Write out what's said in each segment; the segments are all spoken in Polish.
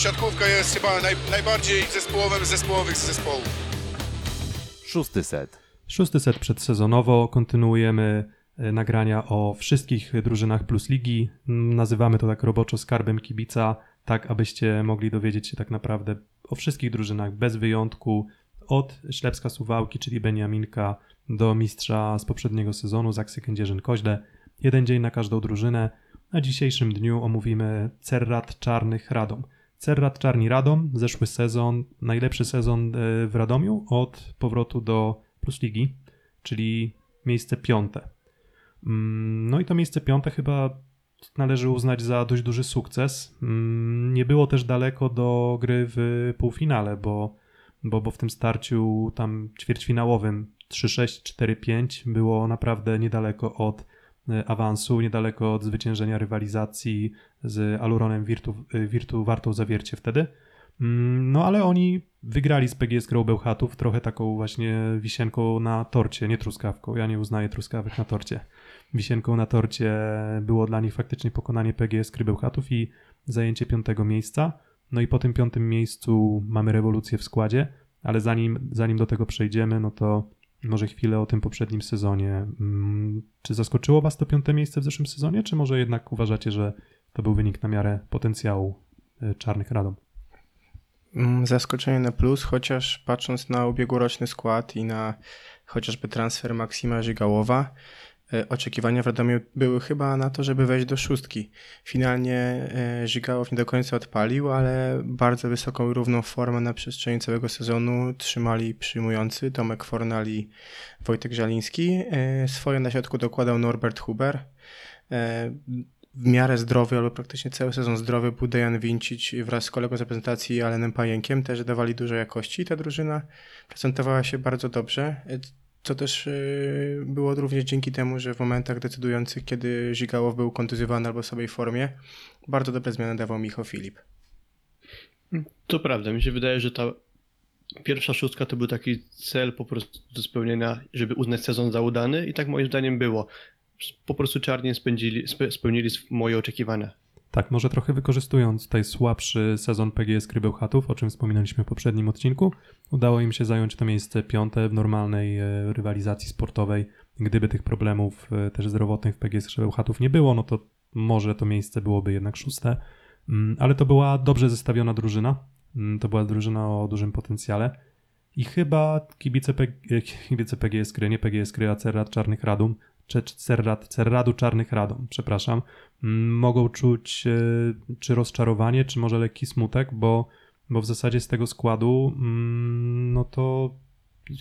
siatkówka jest chyba naj, najbardziej zespołowym z zespołowych z zespołów. Szósty set. Szósty set przedsezonowo. Kontynuujemy e, nagrania o wszystkich drużynach plus ligi. Nazywamy to tak roboczo skarbem kibica, tak abyście mogli dowiedzieć się tak naprawdę o wszystkich drużynach bez wyjątku. Od Ślepska Suwałki, czyli Beniaminka, do mistrza z poprzedniego sezonu, Zaksy Kędzierzyn-Koźle. Jeden dzień na każdą drużynę. Na dzisiejszym dniu omówimy Cerrat Czarnych Radom. Cerrat Czarni Radom, zeszły sezon, najlepszy sezon e, w Radomiu od powrotu do Plus Ligi, czyli miejsce piąte. Mm, No i to miejsce piąte chyba należy uznać za dość duży sukces. Mm, Nie było też daleko do gry w półfinale, bo, bo, bo w tym starciu tam ćwierćfinałowym 3-6, 4-5 było naprawdę niedaleko od awansu, niedaleko od zwyciężenia rywalizacji z Aluronem Virtu, e, Virtu Wartą Zawiercie wtedy. Mm, No ale oni wygrali z PGS Grą Bełchatów trochę taką właśnie wisienką na torcie, nie truskawką. Ja nie uznaję truskawek na torcie. Wisienką na torcie było dla nich faktycznie pokonanie PGS Gry Bełchatów i zajęcie piątego miejsca. No i po tym piątym miejscu mamy rewolucję w składzie, ale zanim, zanim do tego przejdziemy, no to może chwilę o tym poprzednim sezonie. Mm, Czy zaskoczyło Was to piąte miejsce w zeszłym sezonie, czy może jednak uważacie, że to był wynik na miarę potencjału y, Czarnych Radom? Mm, Zaskoczenie na plus, chociaż patrząc na ubiegłoroczny skład i na chociażby transfer Maksima Żygałowa, e, oczekiwania w Radomiu były chyba na to, żeby wejść do szóstki. Finalnie e, Żygałow nie do końca odpalił, ale bardzo wysoką i równą formę na przestrzeni całego sezonu trzymali przyjmujący Tomek Fornal i Wojtek Żaliński. E, Swoje na środku dokładał Norbert Huber. E, w miarę zdrowy, albo praktycznie cały sezon zdrowy był Dejan Wincic wraz z kolegą z reprezentacji Alenem Pajękiem, też dawali dużo jakości. Ta drużyna prezentowała się bardzo dobrze, co też yy, było również dzięki temu, że w momentach decydujących, kiedy Żygałow był kontuzjowany albo w słabej formie, bardzo dobre zmiany dawał Michał Filip. To prawda, mi się wydaje, że ta pierwsza szóstka to był taki cel po prostu do spełnienia, żeby uznać sezon za udany i tak moim zdaniem było. Po prostu czarnie spełnili moje oczekiwania. Tak, może trochę wykorzystując tutaj słabszy sezon PGS Gry Bełchatów, o czym wspominaliśmy w poprzednim odcinku, udało im się zająć to miejsce piąte w normalnej e, rywalizacji sportowej. Gdyby tych problemów e, też zdrowotnych w PGS Gry Bełchatów nie było, no to może to miejsce byłoby jednak szóste. Mm, Ale to była dobrze zestawiona drużyna. Mm, To była drużyna o dużym potencjale. I chyba kibice, P- e, kibice PGS Gry, nie PGS Gry, a Cerrad Czarnych Radom, czy Cerrad, Cerradu Czarnych Radom, przepraszam, mogą czuć e, czy rozczarowanie, czy może lekki smutek, bo, bo w zasadzie z tego składu mm, no to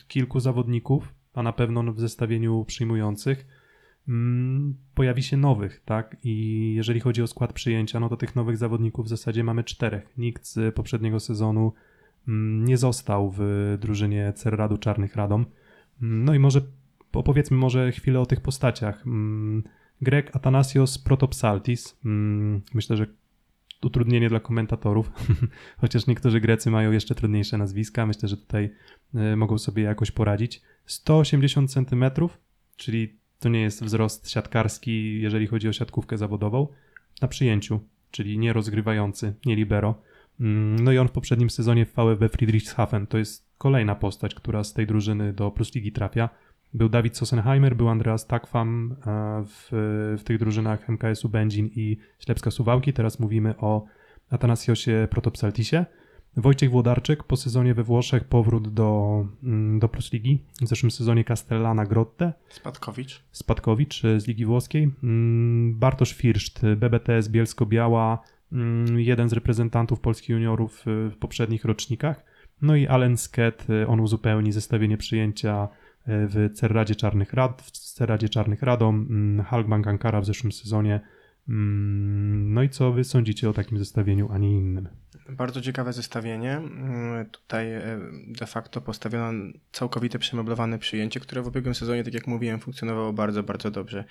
kilku zawodników, a na pewno w zestawieniu przyjmujących mm, pojawi się nowych, tak? I jeżeli chodzi o skład przyjęcia, no to tych nowych zawodników w zasadzie mamy czterech. Nikt z poprzedniego sezonu mm, nie został w drużynie Cerradu Czarnych Radom. No i może opowiedzmy może chwilę o tych postaciach. Greg Athanasios Protopsaltis. Mm, Myślę, że utrudnienie dla komentatorów, chociaż niektórzy Grecy mają jeszcze trudniejsze nazwiska. Myślę, że tutaj e, mogą sobie jakoś poradzić. 180 cm, czyli to nie jest wzrost siatkarski, jeżeli chodzi o siatkówkę zawodową, na przyjęciu, czyli nie rozgrywający, nie libero. Mm, No i on w poprzednim sezonie w VfB Friedrichshafen to jest kolejna postać, która z tej drużyny do Plus Ligi trafia. Był Dawid Sossenheimer, był Andreas Takwam e, w, w tych drużynach MKS-u Będzin i Ślepska Suwałki. Teraz mówimy o Atanasiosie Protopsaltisie. Wojciech Włodarczyk po sezonie we Włoszech powrót do, mm, do Plus Ligi. W zeszłym sezonie Castellana Grotte. Spadkowicz. Spadkowicz z Ligi Włoskiej, mm, Bartosz Firszt, BBTS Bielsko-Biała, mm, jeden z reprezentantów polskich juniorów w poprzednich rocznikach, no i Allen Sket, on uzupełni zestawienie przyjęcia w Cerradzie Czarnych Rad, w Cerradzie Czarnych Radom, mm, Halkbank Ankara w zeszłym sezonie. Mm, No i co wy sądzicie o takim zestawieniu, a nie innym? Bardzo ciekawe zestawienie. Mm, Tutaj e, de facto postawiono całkowite przemeblowane przyjęcie, które w ubiegłym sezonie, tak jak mówiłem, funkcjonowało bardzo, bardzo dobrze.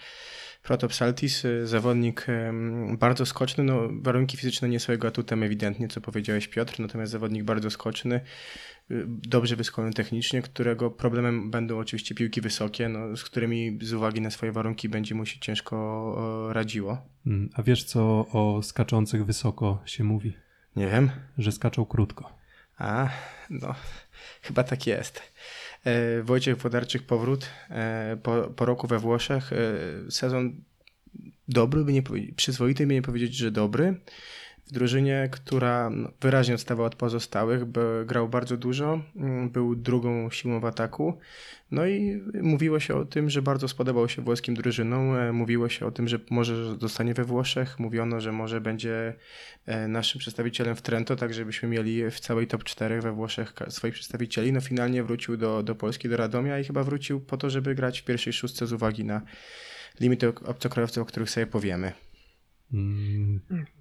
Protopsaltis, e, zawodnik em, bardzo skoczny, no warunki fizyczne nie są jego atutem ewidentnie, co powiedziałeś Piotr, natomiast zawodnik bardzo skoczny, dobrze wyszkolony technicznie, którego problemem będą oczywiście piłki wysokie, no, z którymi z uwagi na swoje warunki będzie mu się ciężko radziło. Mm, A wiesz co o skaczących wysoko się mówi? Nie wiem. Że skaczą krótko. A, no, chyba tak jest. E, Wojciech Wodarczyk powrót e, po, po roku we Włoszech. E, sezon dobry, by nie przyzwoity, by nie powiedzieć, że dobry. W drużynie, która wyraźnie odstawała od pozostałych, bo grał bardzo dużo, mm, był drugą siłą w ataku. No i mówiło się o tym, że bardzo spodobał się włoskim drużynom. E, Mówiło się o tym, że może zostanie we Włoszech. Mówiono, że może będzie e, naszym przedstawicielem w Trento, tak żebyśmy mieli w całej top 4 we Włoszech swoich przedstawicieli. No finalnie wrócił do, do Polski, do Radomia i chyba wrócił po to, żeby grać w pierwszej szóstce z uwagi na limity obcokrajowców, o których sobie powiemy. Mm,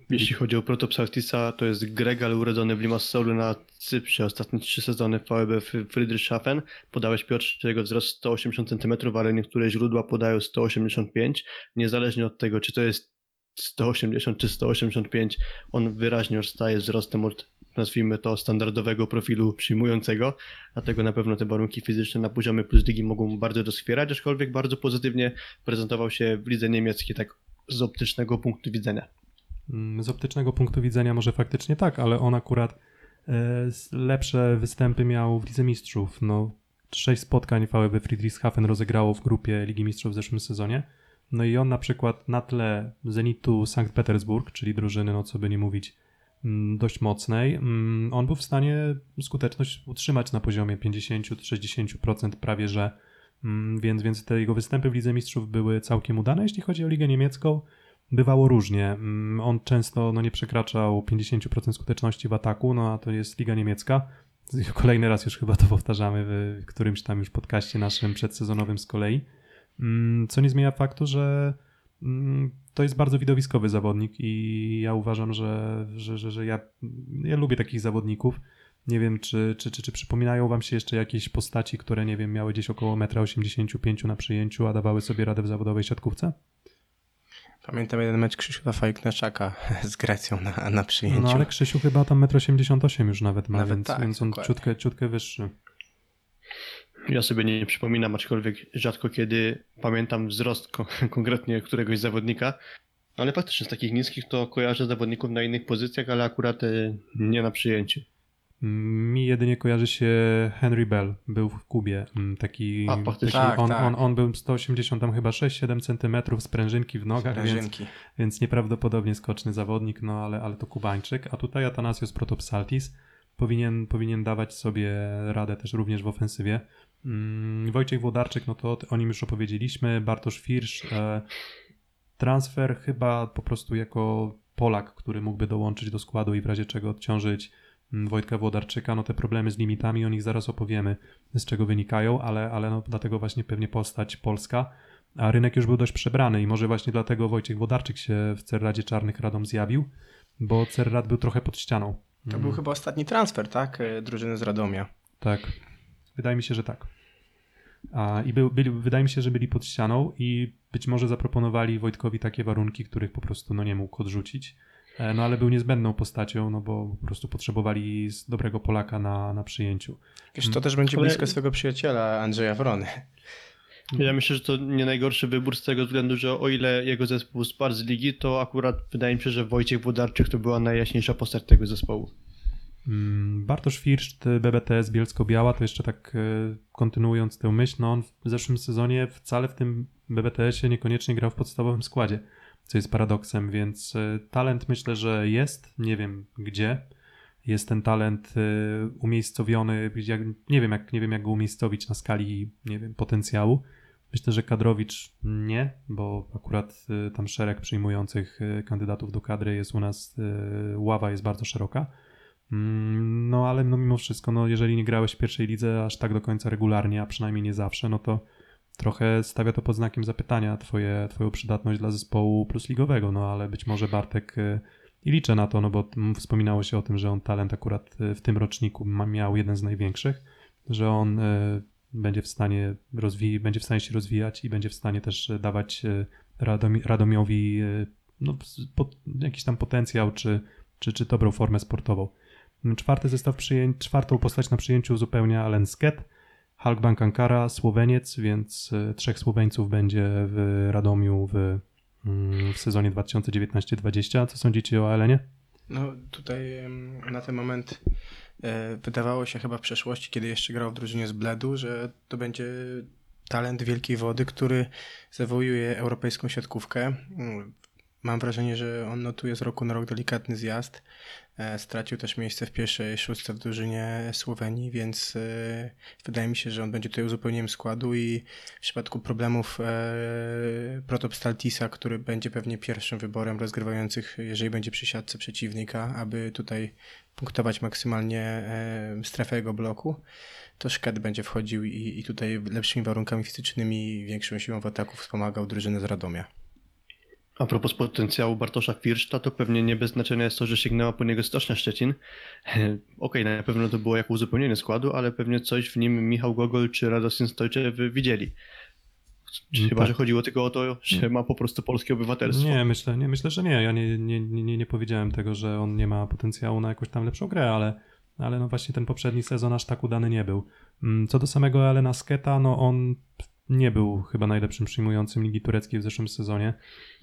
Jeśli chodzi o Protopsaltisa, to jest Greg, ale urodzony w Limassolu na Cyprze. Ostatnie trzy sezony VB Friedrichshafen. Podałeś Piotr, jego wzrost 180 cm, ale niektóre źródła podają 185. Niezależnie od tego, czy to jest 180 czy 185, on wyraźnie odstaje wzrostem od, nazwijmy to, standardowego profilu przyjmującego, dlatego na pewno te warunki fizyczne na poziomie plus ligi mogą bardzo doskwierać, aczkolwiek bardzo pozytywnie prezentował się w lidze niemieckiej, tak z optycznego punktu widzenia. Mm, Z optycznego punktu widzenia może faktycznie tak, ale on akurat e, lepsze występy miał w Lidze Mistrzów. No, sześć spotkań VB Friedrichshafen rozegrało w grupie Ligi Mistrzów w zeszłym sezonie. No i on na przykład na tle Zenitu Sankt Petersburg, czyli drużyny, no co by nie mówić, mm, dość mocnej, mm, on był w stanie skuteczność utrzymać na poziomie 50-60% prawie że. Mm, Więc, więc te jego występy w Lidze Mistrzów były całkiem udane. Jeśli chodzi o Ligę Niemiecką, bywało różnie. Mm, On często no, nie przekraczał 50% skuteczności w ataku, no a to jest Liga Niemiecka. Kolejny raz już chyba to powtarzamy w którymś tam już podcaście naszym przedsezonowym z kolei. Mm, Co nie zmienia faktu, że to jest bardzo widowiskowy zawodnik i ja uważam, że, że, że, że ja, ja lubię takich zawodników. Nie wiem, czy, czy, czy, czy przypominają wam się jeszcze jakieś postaci, które, nie wiem, miały gdzieś około 1,85 m na przyjęciu, a dawały sobie radę w zawodowej siatkówce? Pamiętam jeden mecz Krzysztofa Fajknaczaka z Grecją na, na przyjęciu. No ale Krzysiu chyba tam 1,88 m już nawet ma, Nawet więc, tak, więc on dokładnie. ciutkę, ciutkę wyższy. Ja sobie nie przypominam, aczkolwiek rzadko kiedy pamiętam wzrost ko- konkretnie któregoś zawodnika, ale faktycznie z takich niskich to kojarzę zawodników na innych pozycjach, ale akurat e, nie na przyjęciu. Mi jedynie kojarzy się Henry Bell, był w Kubie, mm, taki, A, taki. Tak, on, tak. On, on był 180 tam chyba 6-7 cm sprężynki w nogach, więc, Sprężynki. więc nieprawdopodobnie skoczny zawodnik, no ale, ale to Kubańczyk, a tutaj Atanasios Protopsaltis powinien, powinien dawać sobie radę też również w ofensywie. Mm, Wojciech Włodarczyk, no to o nim już opowiedzieliśmy, Bartosz Firsz, e, transfer chyba po prostu jako Polak, który mógłby dołączyć do składu i w razie czego odciążyć Wojtka Włodarczyka, no te problemy z limitami, o nich zaraz opowiemy, z czego wynikają, ale, ale no dlatego właśnie pewnie postać polska, a rynek już był dość przebrany i może właśnie dlatego Wojciech Włodarczyk się w Cerradzie Czarnych Radom zjawił, bo Cerrad był trochę pod ścianą. To Mm, był chyba ostatni transfer, tak? E, Drużyny z Radomia. Tak, wydaje mi się, że tak. A, I był, byli, wydaje mi się, że byli pod ścianą i być może zaproponowali Wojtkowi takie warunki, których po prostu no, nie mógł odrzucić. E, No ale był niezbędną postacią, no bo po prostu potrzebowali z- dobrego Polaka na, na przyjęciu. Wiesz, to też będzie Ale- blisko swego przyjaciela Andrzeja Wrony. Ja myślę, że to nie najgorszy wybór z tego względu, że o ile jego zespół spadł z ligi, to akurat wydaje mi się, że Wojciech Włodarczyk to była najjaśniejsza postać tego zespołu. Mm, Bartosz Firszt, BBTS Bielsko-Biała, to jeszcze tak e, kontynuując tę myśl, no on w zeszłym sezonie wcale w tym BBTS-ie niekoniecznie grał w podstawowym składzie, co jest paradoksem, więc e, talent myślę, że jest, nie wiem gdzie. Jest ten talent e, umiejscowiony, nie, wiem jak, nie wiem jak go umiejscowić na skali, nie wiem, potencjału. Myślę, że Kadrowicz nie, bo akurat e, tam szereg przyjmujących kandydatów do kadry jest u nas, ława jest bardzo szeroka. Mm, No ale no mimo wszystko, no jeżeli nie grałeś w pierwszej lidze aż tak do końca regularnie, a przynajmniej nie zawsze, no to trochę stawia to pod znakiem zapytania twoje, twoją przydatność dla zespołu plusligowego, no ale być może Bartek y, i liczę na to, no bo wspominało się o tym, że on talent akurat y, w tym roczniku miał jeden z największych, że on y, będzie w stanie rozwi- będzie w stanie się rozwijać i będzie w stanie też dawać Radomi- Radomiowi no, jakiś tam potencjał czy, czy, czy dobrą formę sportową. Czwarty zestaw przyjęć, czwartą postać na przyjęciu uzupełnia Alen Sket, Halkbank Ankara, Słoweniec, więc y, trzech Słoweńców będzie w Radomiu w, mm, w sezonie 2019-20. Co sądzicie o Elenie? No tutaj na ten moment e, wydawało się chyba w przeszłości, kiedy jeszcze grał w drużynie z Bledu, że to będzie talent wielkiej wody, który zawołuje europejską siatkówkę. Mam wrażenie, że on notuje z roku na rok delikatny zjazd. E, Stracił też miejsce w pierwszej szóstce w drużynie Słowenii, więc e, wydaje mi się, że on będzie tutaj uzupełnieniem składu i w przypadku problemów e, Protop Staltisa, który będzie pewnie pierwszym wyborem rozgrywających, jeżeli będzie przy siatce przeciwnika, aby tutaj punktować maksymalnie strefę jego bloku, to Szket będzie wchodził i, i tutaj lepszymi warunkami fizycznymi, większą siłą w ataku wspomagał drużynę z Radomia. A propos potencjału Bartosza Firszta, to pewnie nie bez znaczenia jest to, że sięgnęła po niego Stocznia Szczecin. Okej, na pewno to było jako uzupełnienie składu, ale pewnie coś w nim Michał Gogol czy Radosław Stojczew widzieli. Mm, Chyba, tak. że chodziło tylko o to, że ma po prostu polskie obywatelstwo. Nie, myślę, nie, myślę, że nie. Ja nie, nie, nie, nie powiedziałem tego, że on nie ma potencjału na jakąś tam lepszą grę, ale, ale no właśnie ten poprzedni sezon aż tak udany nie był. Mm, Co do samego Elena Sketa, no on nie był chyba najlepszym przyjmującym Ligi Tureckiej w zeszłym sezonie.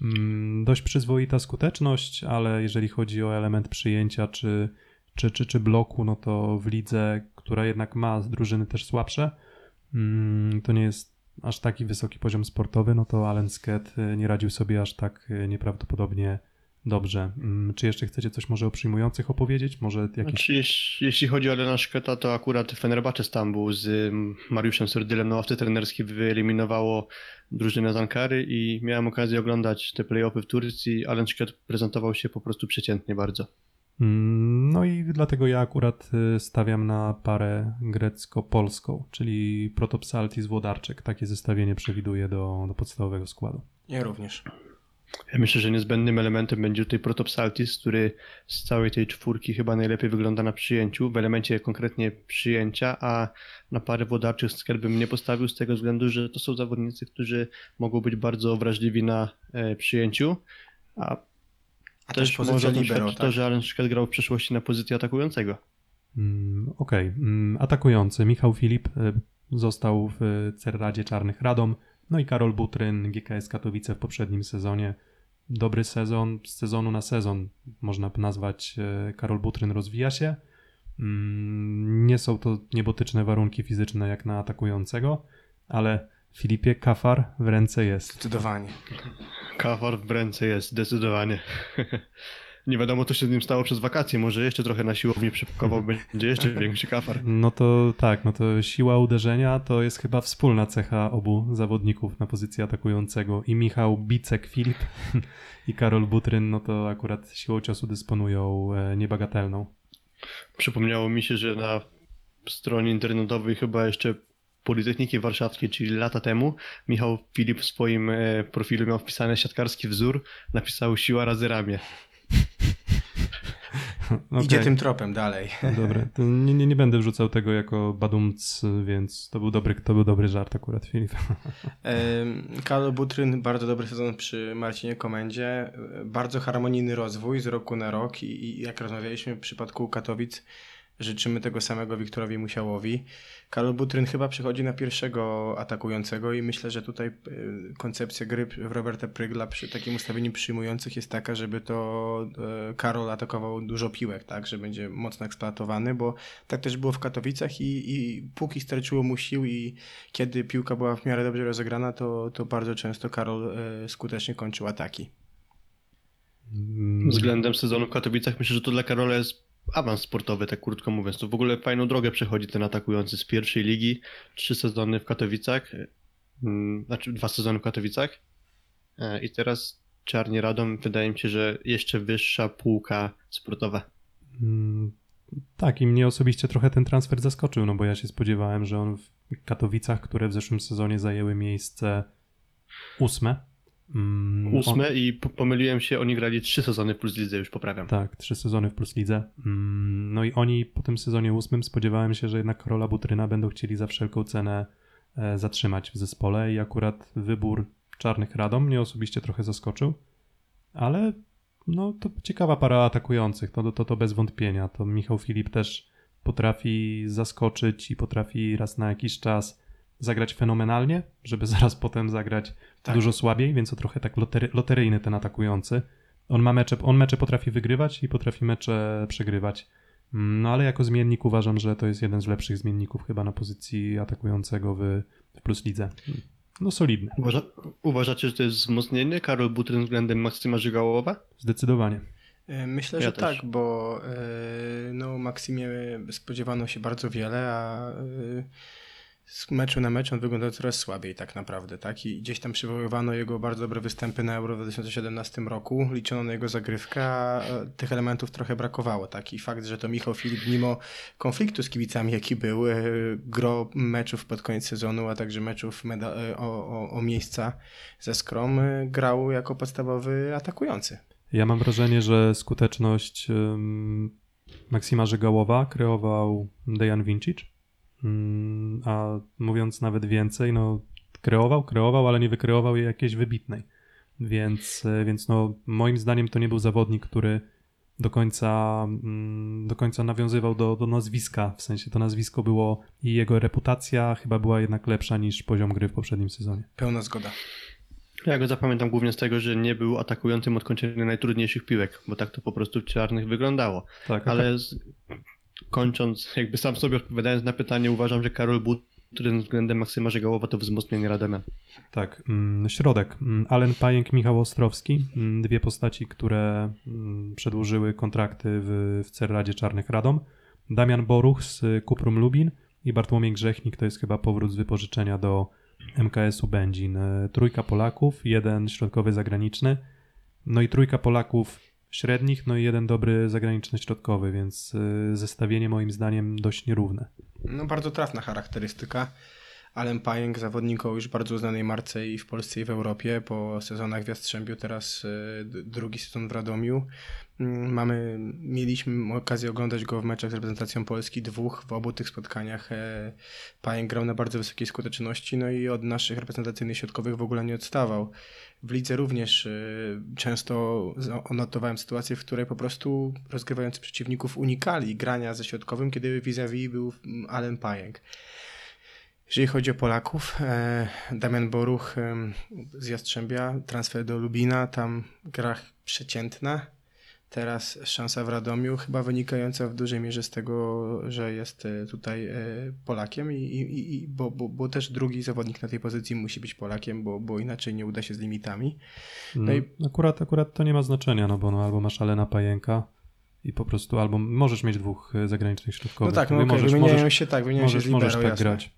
Mm, Dość przyzwoita skuteczność, ale jeżeli chodzi o element przyjęcia czy, czy, czy, czy bloku, no to w lidze, która jednak ma drużyny też słabsze, mm, to nie jest aż taki wysoki poziom sportowy, no to Allen Sket y, nie radził sobie aż tak y, nieprawdopodobnie dobrze. Mm, Czy jeszcze chcecie coś może o przyjmujących opowiedzieć? Może jakiś... Znaczy, jeśli, jeśli chodzi o Elena Szketa, to akurat Fenerbahce Stambuł z ym, Mariuszem Sordylem na ławce trenerskiej wyeliminowało drużynę z Ankary i miałem okazję oglądać te play-offy w Turcji. Alen Szket prezentował się po prostu przeciętnie bardzo. Mm, No i dlatego ja akurat y, stawiam na parę grecko-polską, czyli Protopsalti z Włodarczyk. Takie zestawienie przewiduję do, do podstawowego składu. Ja również. Ja myślę, że niezbędnym elementem będzie tutaj Protopsaltis, który z całej tej czwórki chyba najlepiej wygląda na przyjęciu, w elemencie konkretnie przyjęcia, a na parę wodarczych Sker bym nie postawił z tego względu, że to są zawodnicy, którzy mogą być bardzo wrażliwi na e, przyjęciu, a A też, też może libero, tak? to, że Szket grał w przeszłości na pozycji atakującego. Mm, Okej, mm, atakujący Michał Filip y, został w Cerradzie Czarnych Radom, no i Karol Butryn, GKS Katowice w poprzednim sezonie. Dobry sezon, z sezonu na sezon można nazwać y, Karol Butryn rozwija się. Mm, Nie są to niebotyczne warunki fizyczne jak na atakującego, ale Filipie Kafar w ręce jest. Zdecydowanie. Kafar w ręce jest, zdecydowanie. Nie wiadomo, co się z nim stało przez wakacje. Może jeszcze trochę na siłowni przypakował, będzie jeszcze większy kafar. No to tak, no to siła uderzenia to jest chyba wspólna cecha obu zawodników na pozycji atakującego. I Michał Bicek Filip i Karol Butryn, no to akurat siłą ciosu dysponują e, niebagatelną. Przypomniało mi się, że na stronie internetowej chyba jeszcze Politechniki Warszawskiej, czyli lata temu, Michał Filip w swoim e, profilu miał wpisany siatkarski wzór, napisał siła razy ramię. Okej, Idzie tym tropem dalej. Dobra, to nie, nie, nie będę wrzucał tego jako badumc, więc to był dobry, to był dobry żart akurat Filip. Karol Butryn, bardzo dobry sezon przy Marcinie Komendzie. Bardzo harmonijny rozwój z roku na rok i, i jak rozmawialiśmy w przypadku Katowic, życzymy tego samego Wiktorowi Musiałowi. Karol Butryn chyba przychodzi na pierwszego atakującego i myślę, że tutaj e, koncepcja gry w Roberta Prygla przy takim ustawieniu przyjmujących jest taka, żeby to e, Karol atakował dużo piłek, tak, że będzie mocno eksploatowany, bo tak też było w Katowicach i, i póki starczyło mu sił i kiedy piłka była w miarę dobrze rozegrana, to, to bardzo często Karol e, skutecznie kończył ataki. Mm, Względem sezonu w Katowicach myślę, że to dla Karola jest awans sportowy, tak krótko mówiąc. To w ogóle fajną drogę przechodzi ten atakujący z pierwszej ligi, trzy sezony w Katowicach, mm, znaczy dwa sezony w Katowicach e, i teraz Czarnie Radom, wydaje mi się, że jeszcze wyższa półka sportowa. Mm, Tak, i mnie osobiście trochę ten transfer zaskoczył, no bo ja się spodziewałem, że on w Katowicach, które w zeszłym sezonie zajęły miejsce ósme. Mm, on- Ósme i po- pomyliłem się, oni grali trzy sezony w plus lidze, już poprawiam. Tak, trzy sezony w Plus Lidze. Mm, No i oni po tym sezonie ósmym spodziewałem się, że jednak Karola Butryna będą chcieli za wszelką cenę e, zatrzymać w zespole i akurat wybór Czarnych Radom mnie osobiście trochę zaskoczył, ale no to ciekawa para atakujących, to, to, to bez wątpienia. To Michał Filip też potrafi zaskoczyć i potrafi raz na jakiś czas zagrać fenomenalnie, żeby zaraz potem zagrać Tak. dużo słabiej, więc to trochę tak lotery, loteryjny ten atakujący. On ma mecze, on mecze potrafi wygrywać i potrafi mecze przegrywać. Mm, No ale jako zmiennik uważam, że to jest jeden z lepszych zmienników chyba na pozycji atakującego w, w Plus Lidze. No solidny, Uważa, uważacie, że to jest wzmocnienie Karol Butryn względem Maksyma Żygałowa? zdecydowanie. E, Myślę, Ja że też. tak, bo e, no, Maksimie spodziewano się bardzo wiele, a e, z meczu na mecz on wyglądał coraz słabiej tak naprawdę, tak? I gdzieś tam przywoływano jego bardzo dobre występy na Euro w 2017 roku, liczono na jego zagrywkę, a tych elementów trochę brakowało, tak? I fakt, że to Michał Filip mimo konfliktu z kibicami, jaki był, e, gro meczów pod koniec sezonu, a także meczów e, o, o, o miejsca ze Skrom, e, grał jako podstawowy atakujący. Ja mam wrażenie, że skuteczność ym, Maksima Żygałowa kreował Dejan Vincic, a mówiąc nawet więcej, no kreował, kreował, ale nie wykreował jej jakiejś wybitnej. Więc, e, więc no, moim zdaniem to nie był zawodnik, który do końca, mm, do końca nawiązywał do, do nazwiska, w sensie to nazwisko było i jego reputacja chyba była jednak lepsza niż poziom gry w poprzednim sezonie. Pełna zgoda. Ja go zapamiętam głównie z tego, że nie był atakującym od kończenia najtrudniejszych piłek, bo tak to po prostu w czarnych wyglądało. Tak, Ale z, kończąc, jakby sam sobie odpowiadając na pytanie, uważam, że Karol Butryn względem Maksyma Żygałowa to wzmocnienie Radomia. Tak, mm, środek. Mm, Alen Pajęk, Michał Ostrowski. mm, Dwie postaci, które przedłużyły kontrakty w, w Cerradzie Czarnych Radom. Damian Boruch z Kuprum Lubin i Bartłomiej Grzechnik, to jest chyba powrót z wypożyczenia do MKS-u Będzin. E, Trójka Polaków, jeden środkowy zagraniczny, no i trójka Polaków średnich, no i jeden dobry zagraniczny środkowy, więc e, zestawienie moim zdaniem dość nierówne. No bardzo trafna charakterystyka. Alem Pajęk, zawodnik o już bardzo uznanej marce i w Polsce i w Europie. Po sezonach w Jastrzębiu, teraz e, drugi sezon w Radomiu. Mm, Mamy, mieliśmy okazję oglądać go w meczach z reprezentacją Polski, dwóch. W obu tych spotkaniach e, Pajęk grał na bardzo wysokiej skuteczności, no i od naszych reprezentacyjnych środkowych w ogóle nie odstawał. W lidze również e, często odnotowałem sytuację, w której po prostu rozgrywający przeciwników unikali grania ze środkowym, kiedy vis-a-vis był mm, Alem Pajęk. Jeżeli chodzi o Polaków, e, Damian Boruch e, z Jastrzębia, transfer do Lubina, tam gra przeciętna. Teraz szansa w Radomiu, chyba wynikająca w dużej mierze z tego, że jest e, tutaj Polakiem, i, i, i, bo, bo, bo też drugi zawodnik na tej pozycji musi być Polakiem, bo, bo inaczej nie uda się z limitami. No i- i akurat, akurat to nie ma znaczenia, no bo no, albo masz Alena Pajęka i po prostu, albo możesz mieć dwóch e, zagranicznych No środkowych. tak, no okay, możesz, wymieniają możesz, się tak, wymieniają możesz, się z możesz libero, tak jasne. grać.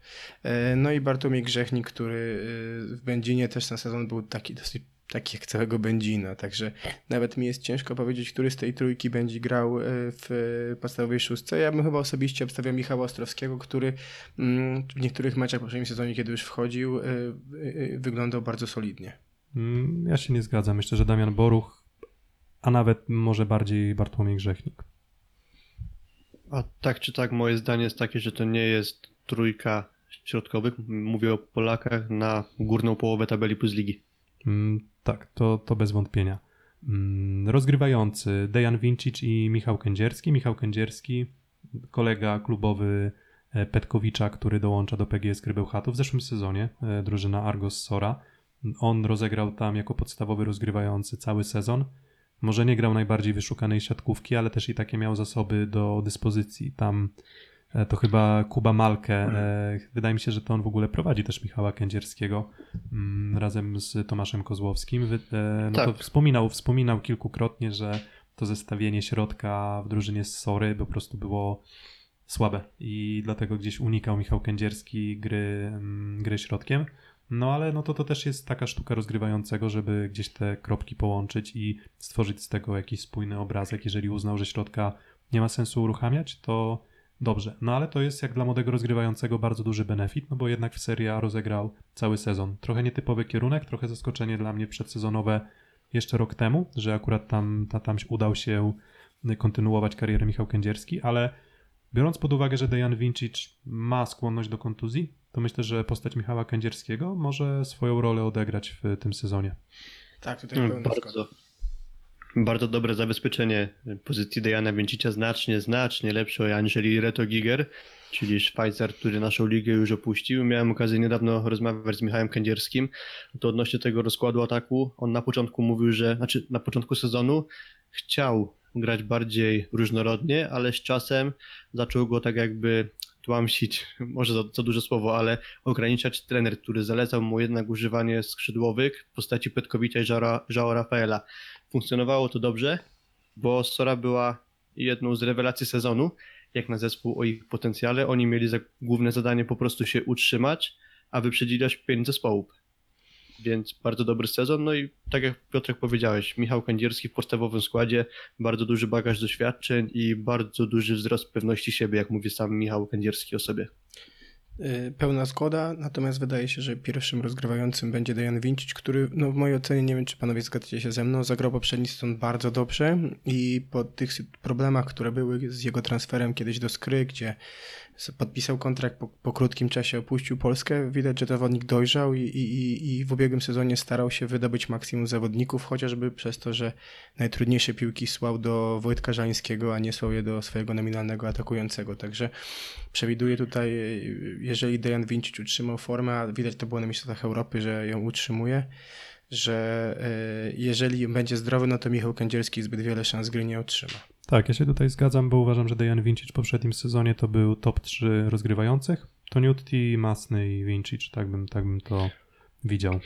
E, No i Bartłomiej Grzechnik, który e, w Będzinie też ten sezon był taki dosyć taki jak całego Będzina, także nawet mi jest ciężko powiedzieć, który z tej trójki będzie grał w podstawowej szóstce. Ja bym chyba osobiście obstawiał Michała Ostrowskiego, który mm, w niektórych meczach w poprzednim sezonie, kiedy już wchodził, wyglądał bardzo solidnie. Mm, Ja się nie zgadzam. Myślę, że Damian Boruch, a nawet może bardziej Bartłomiej Grzechnik. A tak czy tak, moje zdanie jest takie, że to nie jest trójka środkowych, mówię o Polakach, na górną połowę tabeli plus ligi. Mm, Tak, to, to bez wątpienia. Mm, Rozgrywający Dejan Vincic i Michał Kędzierski. Michał Kędzierski, kolega klubowy e, Petkowicza, który dołącza do PGS Krybełchatów w zeszłym sezonie, e, drużyna Argos Sora. On rozegrał tam jako podstawowy rozgrywający cały sezon. Może nie grał najbardziej wyszukanej siatkówki, ale też i takie miał zasoby do dyspozycji. Tam e, to chyba Kuba Malkę. e, Wydaje mi się, że to on w ogóle prowadzi też Michała Kędzierskiego mm, razem z Tomaszem Kozłowskim. E, No to Tak. wspominał, wspominał kilkukrotnie, że to zestawienie środka w drużynie z Sory po prostu było słabe i dlatego gdzieś unikał Michał Kędzierski gry, mm, gry środkiem. No ale no to, to też jest taka sztuka rozgrywającego, żeby gdzieś te kropki połączyć i stworzyć z tego jakiś spójny obrazek. Jeżeli uznał, że środka nie ma sensu uruchamiać, to dobrze. No ale to jest jak dla młodego rozgrywającego bardzo duży benefit, no bo jednak w Serie A rozegrał cały sezon. Trochę nietypowy kierunek, trochę zaskoczenie dla mnie przedsezonowe jeszcze rok temu, że akurat tam, ta, tam udał się kontynuować karierę Michał Kędzierski, ale biorąc pod uwagę, że Dejan Vincic ma skłonność do kontuzji, to myślę, że postać Michała Kędzierskiego może swoją rolę odegrać w tym sezonie. Tak, tutaj Mm, zgoda. Bardzo, Bardzo dobre zabezpieczenie pozycji Dejana Więcicia, znacznie, znacznie lepsze aniżeli Reto Giger, czyli Szwajcar, który naszą ligę już opuścił. Miałem okazję niedawno rozmawiać z Michałem Kędzierskim, to odnośnie tego rozkładu ataku. On na początku mówił, że, znaczy na początku sezonu chciał grać bardziej różnorodnie, ale z czasem zaczął go tak jakby tłamsić, może za, za duże słowo, ale ograniczać trener, który zalecał mu jednak używanie skrzydłowych w postaci Petkowicza i Joao Rafaela. Funkcjonowało to dobrze, bo Sora była jedną z rewelacji sezonu, jak na zespół o ich potencjale. Oni mieli za główne zadanie po prostu się utrzymać, a wyprzedzili aż pięć zespołów. Więc bardzo dobry sezon. No i tak jak Piotrek powiedziałeś, Michał Kędzierski w podstawowym składzie, bardzo duży bagaż doświadczeń i bardzo duży wzrost pewności siebie, jak mówi sam Michał Kędzierski o sobie. Y, Pełna zgoda, natomiast wydaje się, że pierwszym rozgrywającym będzie Dejan Vincic, który no w mojej ocenie, nie wiem czy panowie zgadzacie się ze mną, zagrał poprzedni sezon bardzo dobrze i po tych problemach, które były z jego transferem kiedyś do Skry, gdzie podpisał kontrakt, po, po krótkim czasie opuścił Polskę, widać, że zawodnik dojrzał i, i, i- w ubiegłym sezonie starał się wydobyć maksimum zawodników, chociażby przez to, że najtrudniejsze piłki słał do Wojtka Żańskiego, a nie słał je do swojego nominalnego atakującego, także przewiduję tutaj, jeżeli Dejan Vincic utrzymał formę, a widać to było na Mistrzostwach Europy, że ją utrzymuje, że e, jeżeli będzie zdrowy, no to Michał Kędzierski zbyt wiele szans gry nie otrzyma. Tak, ja się tutaj zgadzam, bo uważam, że Dejan Vincic w poprzednim sezonie to był top 3 rozgrywających. Toniutti, Masny i Vincic, tak bym, tak bym to widział.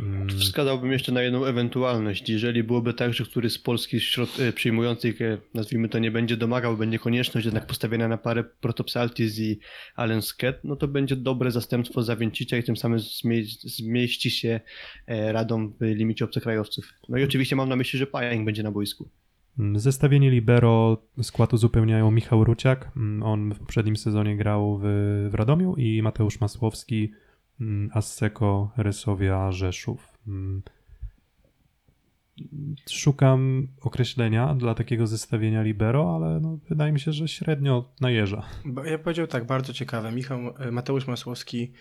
Mm, Wskazałbym jeszcze na jedną ewentualność. Jeżeli byłoby tak, że któryś z polskich środ- e, przyjmujących, e, nazwijmy to, nie będzie domagał, będzie konieczność jednak postawienia na parę Protopsaltis i Allen Sket, no to będzie dobre zastępstwo za Więcicia i tym samym zmie- zmieści się e, Radom w limicie obcokrajowców. No i oczywiście mam na myśli, że Pajang będzie na boisku. Mm, Zestawienie Libero skład uzupełniają Michał Ruciak, mm, on w poprzednim sezonie grał w, w Radomiu i Mateusz Masłowski, Asseko, Rysowia, Rzeszów. Mm. Szukam określenia dla takiego zestawienia Libero, ale no, wydaje mi się, że średnio najeża. Ja powiedział tak, bardzo ciekawe. Michał, e, Mateusz Masłowski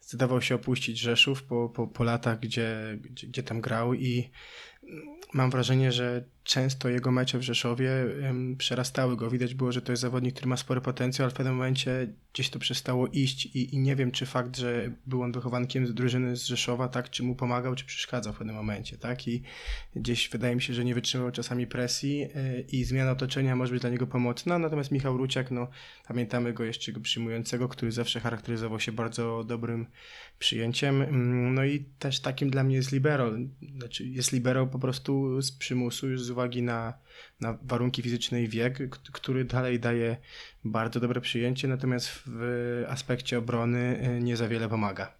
zdecydował się opuścić Rzeszów po, po, po latach, gdzie, gdzie, gdzie tam grał i mam wrażenie, że często jego mecze w Rzeszowie przerastały go. Widać było, że to jest zawodnik, który ma spory potencjał, ale w pewnym momencie gdzieś to przestało iść i, i nie wiem, czy fakt, że był on wychowankiem drużyny z Rzeszowa, tak, czy mu pomagał, czy przeszkadzał w pewnym momencie, tak, i gdzieś wydaje mi się, że nie wytrzymał czasami presji e, i zmiana otoczenia może być dla niego pomocna, natomiast Michał Ruciak, no pamiętamy go jeszcze go przyjmującego, który zawsze charakteryzował się bardzo dobrym przyjęciem, Mm, no i też takim dla mnie jest libero, znaczy jest libero po prostu z przymusu, już z uwagi na, na warunki fizyczne i wiek, który dalej daje bardzo dobre przyjęcie, natomiast w aspekcie obrony e, nie za wiele pomaga.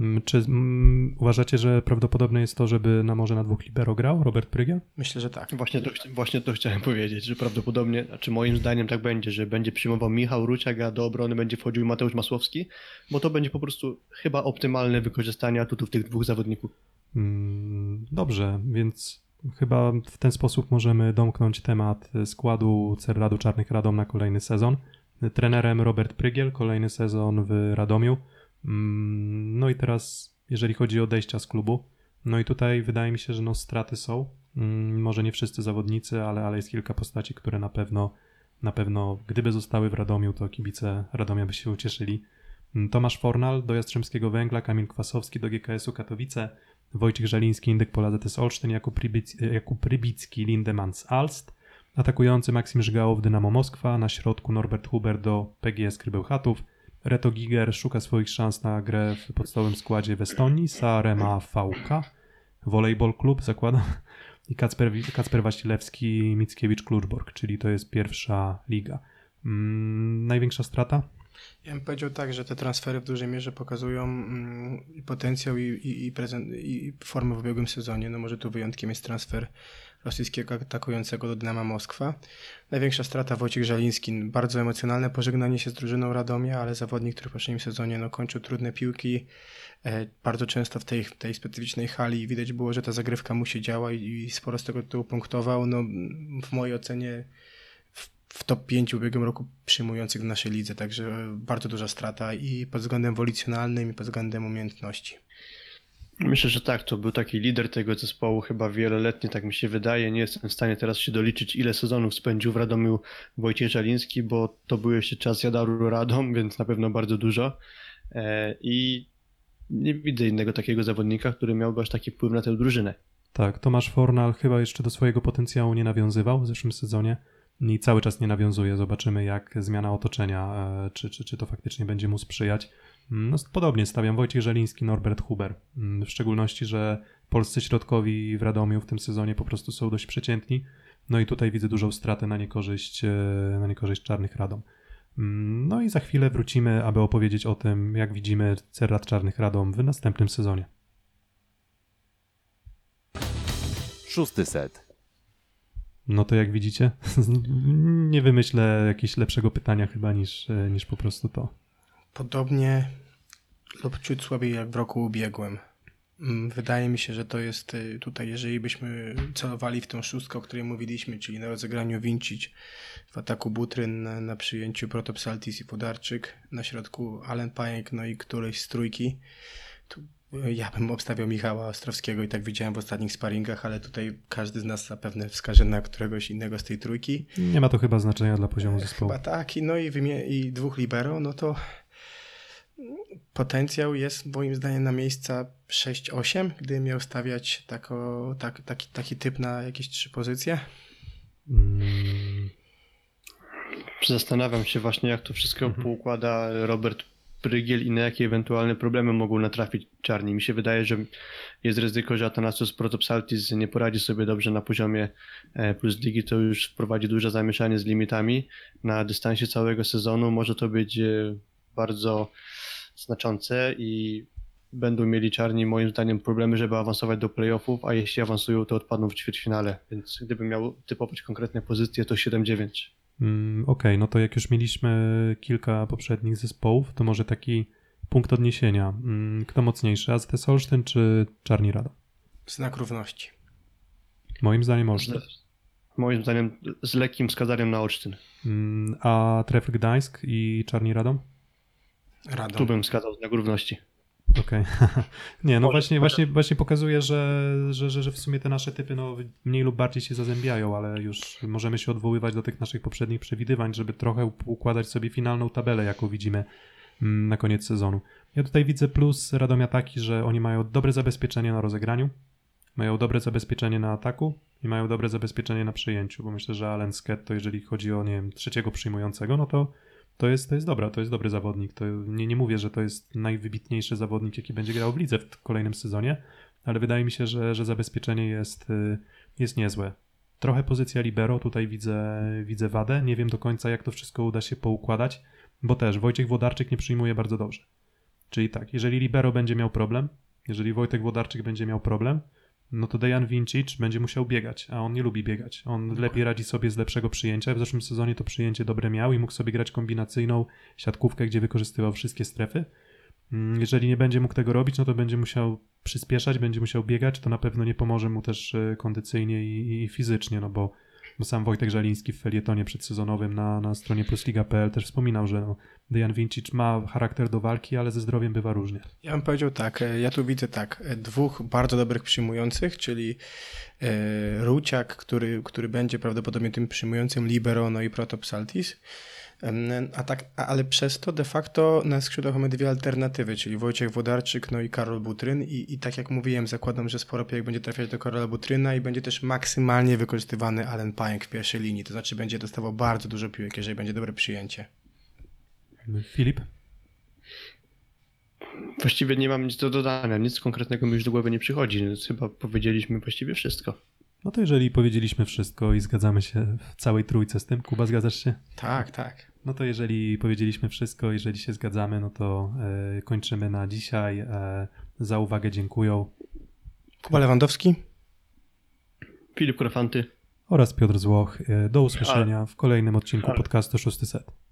Mm, Czy mm, uważacie, że prawdopodobne jest to, żeby na może na dwóch Libero grał Robert Prygiel? Myślę, że tak. Właśnie to, właśnie to chciałem powiedzieć, że prawdopodobnie, znaczy moim zdaniem tak będzie, że będzie przyjmował Michał Ruciak, a do obrony będzie wchodził Mateusz Masłowski, bo to będzie po prostu chyba optymalne wykorzystanie atutów tych dwóch zawodników. Mm, Dobrze, więc chyba w ten sposób możemy domknąć temat składu Cerradu Czarnych Radom na kolejny sezon. Trenerem Robert Prygiel, kolejny sezon w Radomiu. Mm, No i teraz, jeżeli chodzi o odejścia z klubu, no i tutaj wydaje mi się, że no straty są. Mm, Może nie wszyscy zawodnicy, ale, ale jest kilka postaci, które na pewno, na pewno gdyby zostały w Radomiu, to kibice Radomia by się ucieszyli. Mm, Tomasz Fornal do Jastrzębskiego Węgla, Kamil Kwasowski do GKS-u Katowice, Wojciech Żeliński, Indyk Pola ZS Olsztyn, Jakub, Rybic, Jakub Rybicki, Lindemans Alst, atakujący Maksim Żgałow, Dynamo Moskwa, na środku Norbert Huber do PGS Krybełchatów, Reto Giger szuka swoich szans na grę w podstawowym składzie w Estonii, Saarema VK, Volleyball Club zakładam i Kacper, Kacper Wasilewski, Mickiewicz Kluczbork, czyli to jest pierwsza liga. Mm, największa strata? Ja bym powiedział tak, że te transfery w dużej mierze pokazują mm, potencjał i, i, i, prezent, i formę w ubiegłym sezonie. No może tu wyjątkiem jest transfer rosyjskiego atakującego do Dynama Moskwa. Największa strata Wojciech Żaliński. Bardzo emocjonalne pożegnanie się z drużyną Radomia, ale zawodnik, który w poprzednim sezonie no, kończył trudne piłki. E, bardzo często w tej, tej specyficznej hali widać było, że ta zagrywka mu się działa i, i sporo z tego tytułu punktował. No, w mojej ocenie w, top 5 w ubiegłym roku przyjmujących w naszej lidze, także bardzo duża strata i pod względem wolicjonalnym i pod względem umiejętności. Myślę, że tak, to był taki lider tego zespołu chyba wieloletni, tak mi się wydaje. Nie jestem w stanie teraz się doliczyć, ile sezonów spędził w Radomiu Wojciech Żaliński, bo to był jeszcze czas Jadaru Radom, więc na pewno bardzo dużo. E, I nie widzę innego takiego zawodnika, który miałby aż taki wpływ na tę drużynę. Tak, Tomasz Fornal chyba jeszcze do swojego potencjału nie nawiązywał w zeszłym sezonie i cały czas nie nawiązuje. Zobaczymy, jak zmiana otoczenia, e, czy, czy, czy to faktycznie będzie mu sprzyjać. Mm, No, podobnie stawiam Wojciech Żeliński, Norbert Huber. Mm, W szczególności, że polscy środkowi w Radomiu w tym sezonie po prostu są dość przeciętni. No i tutaj widzę dużą stratę na niekorzyść, e, na niekorzyść czarnych Radom. Mm, No i za chwilę wrócimy, aby opowiedzieć o tym, jak widzimy Cerrat Czarnych Radom w następnym sezonie. Szósty set. No to jak widzicie, nie wymyślę jakiegoś lepszego pytania chyba niż, niż po prostu to. Podobnie lub ciut słabiej jak w roku ubiegłym. Mm, Wydaje mi się, że to jest y, tutaj, jeżeli byśmy celowali w tą szóstkę, o której mówiliśmy, czyli na rozegraniu Vincic, w ataku Butryn, na, na przyjęciu Protopsaltis i Podarczyk, na środku Allen Pajek, no i któryś z trójki, ja bym obstawiał Michała Ostrowskiego i tak widziałem w ostatnich sparingach, ale tutaj każdy z nas zapewne wskaże na któregoś innego z tej trójki. Nie ma to chyba znaczenia dla poziomu zespołu. Chyba tak, i no i, i dwóch libero, no to potencjał jest moim zdaniem na miejsca 6-8, gdy miał stawiać tako, tak, taki, taki typ na jakieś trzy pozycje. Mm, Zastanawiam się właśnie, jak to wszystko Mhm. poukłada Robert Prygiel i na jakie ewentualne problemy mogą natrafić czarni. Mi się wydaje, że jest ryzyko, że Atanasus Protopsaltis nie poradzi sobie dobrze na poziomie e, plus ligi, to już wprowadzi duże zamieszanie z limitami. Na dystansie całego sezonu może to być e, bardzo znaczące i będą mieli czarni moim zdaniem problemy, żeby awansować do playoffów, a jeśli awansują, to odpadną w ćwierćfinale. Więc gdybym miał typować konkretne pozycje, to 7-9. Mm, Okej, no to jak już mieliśmy kilka poprzednich zespołów, to może taki punkt odniesienia. Mm, Kto mocniejszy, AZS Olsztyn czy Czarni Rada? Znak równości. Moim zdaniem Olsztyn. Moim zdaniem z lekkim wskazaniem na Olsztyn. Mm, A Tref Gdańsk i Czarni Radą? Radą. Tu bym wskazał znak równości. Okej. Nie, no właśnie, właśnie, właśnie pokazuje, że, że, że, że w sumie te nasze typy no, mniej lub bardziej się zazębiają, ale już możemy się odwoływać do tych naszych poprzednich przewidywań, żeby trochę układać sobie finalną tabelę, jaką widzimy mm, na koniec sezonu. Ja tutaj widzę plus Radomia taki, że oni mają dobre zabezpieczenie na rozegraniu, mają dobre zabezpieczenie na ataku i mają dobre zabezpieczenie na przyjęciu, bo myślę, że Allen Sket to jeżeli chodzi o, nie wiem, trzeciego przyjmującego, no to to jest, to jest dobra, to jest dobry zawodnik. To nie, nie mówię, że to jest najwybitniejszy zawodnik, jaki będzie grał w lidze w kolejnym sezonie, ale wydaje mi się, że, że zabezpieczenie jest, y, jest niezłe. Trochę pozycja libero, tutaj widzę, widzę wadę. Nie wiem do końca, jak to wszystko uda się poukładać, bo też Wojciech Wodarczyk nie przyjmuje bardzo dobrze. Czyli tak, jeżeli libero będzie miał problem, jeżeli Wojtek Wodarczyk będzie miał problem, no to Dejan Vincic będzie musiał biegać, a on nie lubi biegać. On lepiej radzi sobie z lepszego przyjęcia. W zeszłym sezonie to przyjęcie dobre miał i mógł sobie grać kombinacyjną siatkówkę, gdzie wykorzystywał wszystkie strefy. Mm, Jeżeli nie będzie mógł tego robić, no to będzie musiał przyspieszać, będzie musiał biegać, to na pewno nie pomoże mu też e, kondycyjnie i, i fizycznie, no bo, bo sam Wojtek Żaliński w felietonie przedsezonowym na, na stronie plusliga.pl też wspominał, że no, Dejan ma charakter do walki, ale ze zdrowiem bywa różnie. Ja bym powiedział tak, e, ja tu widzę tak, e, dwóch bardzo dobrych przyjmujących, czyli e, Ruciak, który, który będzie prawdopodobnie tym przyjmującym libero, no i Protopsaltis. Em, A tak, ale przez to de facto na skrzydłach mamy dwie alternatywy, czyli Wojciech Wodarczyk, no i Karol Butryn i, i tak jak mówiłem, zakładam, że sporo piłek będzie trafiać do Karola Butryna i będzie też maksymalnie wykorzystywany Allen Pajek w pierwszej linii, to znaczy będzie dostawał bardzo dużo piłek, jeżeli będzie dobre przyjęcie. Filip? Właściwie nie mam nic do dodania, nic konkretnego mi już do głowy nie przychodzi, więc chyba powiedzieliśmy właściwie wszystko. No to jeżeli powiedzieliśmy wszystko i zgadzamy się w całej trójce z tym, Kuba, zgadzasz się? Tak, tak. No to jeżeli powiedzieliśmy wszystko, jeżeli się zgadzamy, no to e, kończymy na dzisiaj. E, za uwagę dziękuję. Kuba Lewandowski? Filip Krofanty. Oraz Piotr Złoch. E, do usłyszenia w kolejnym odcinku podcastu Szósty Set.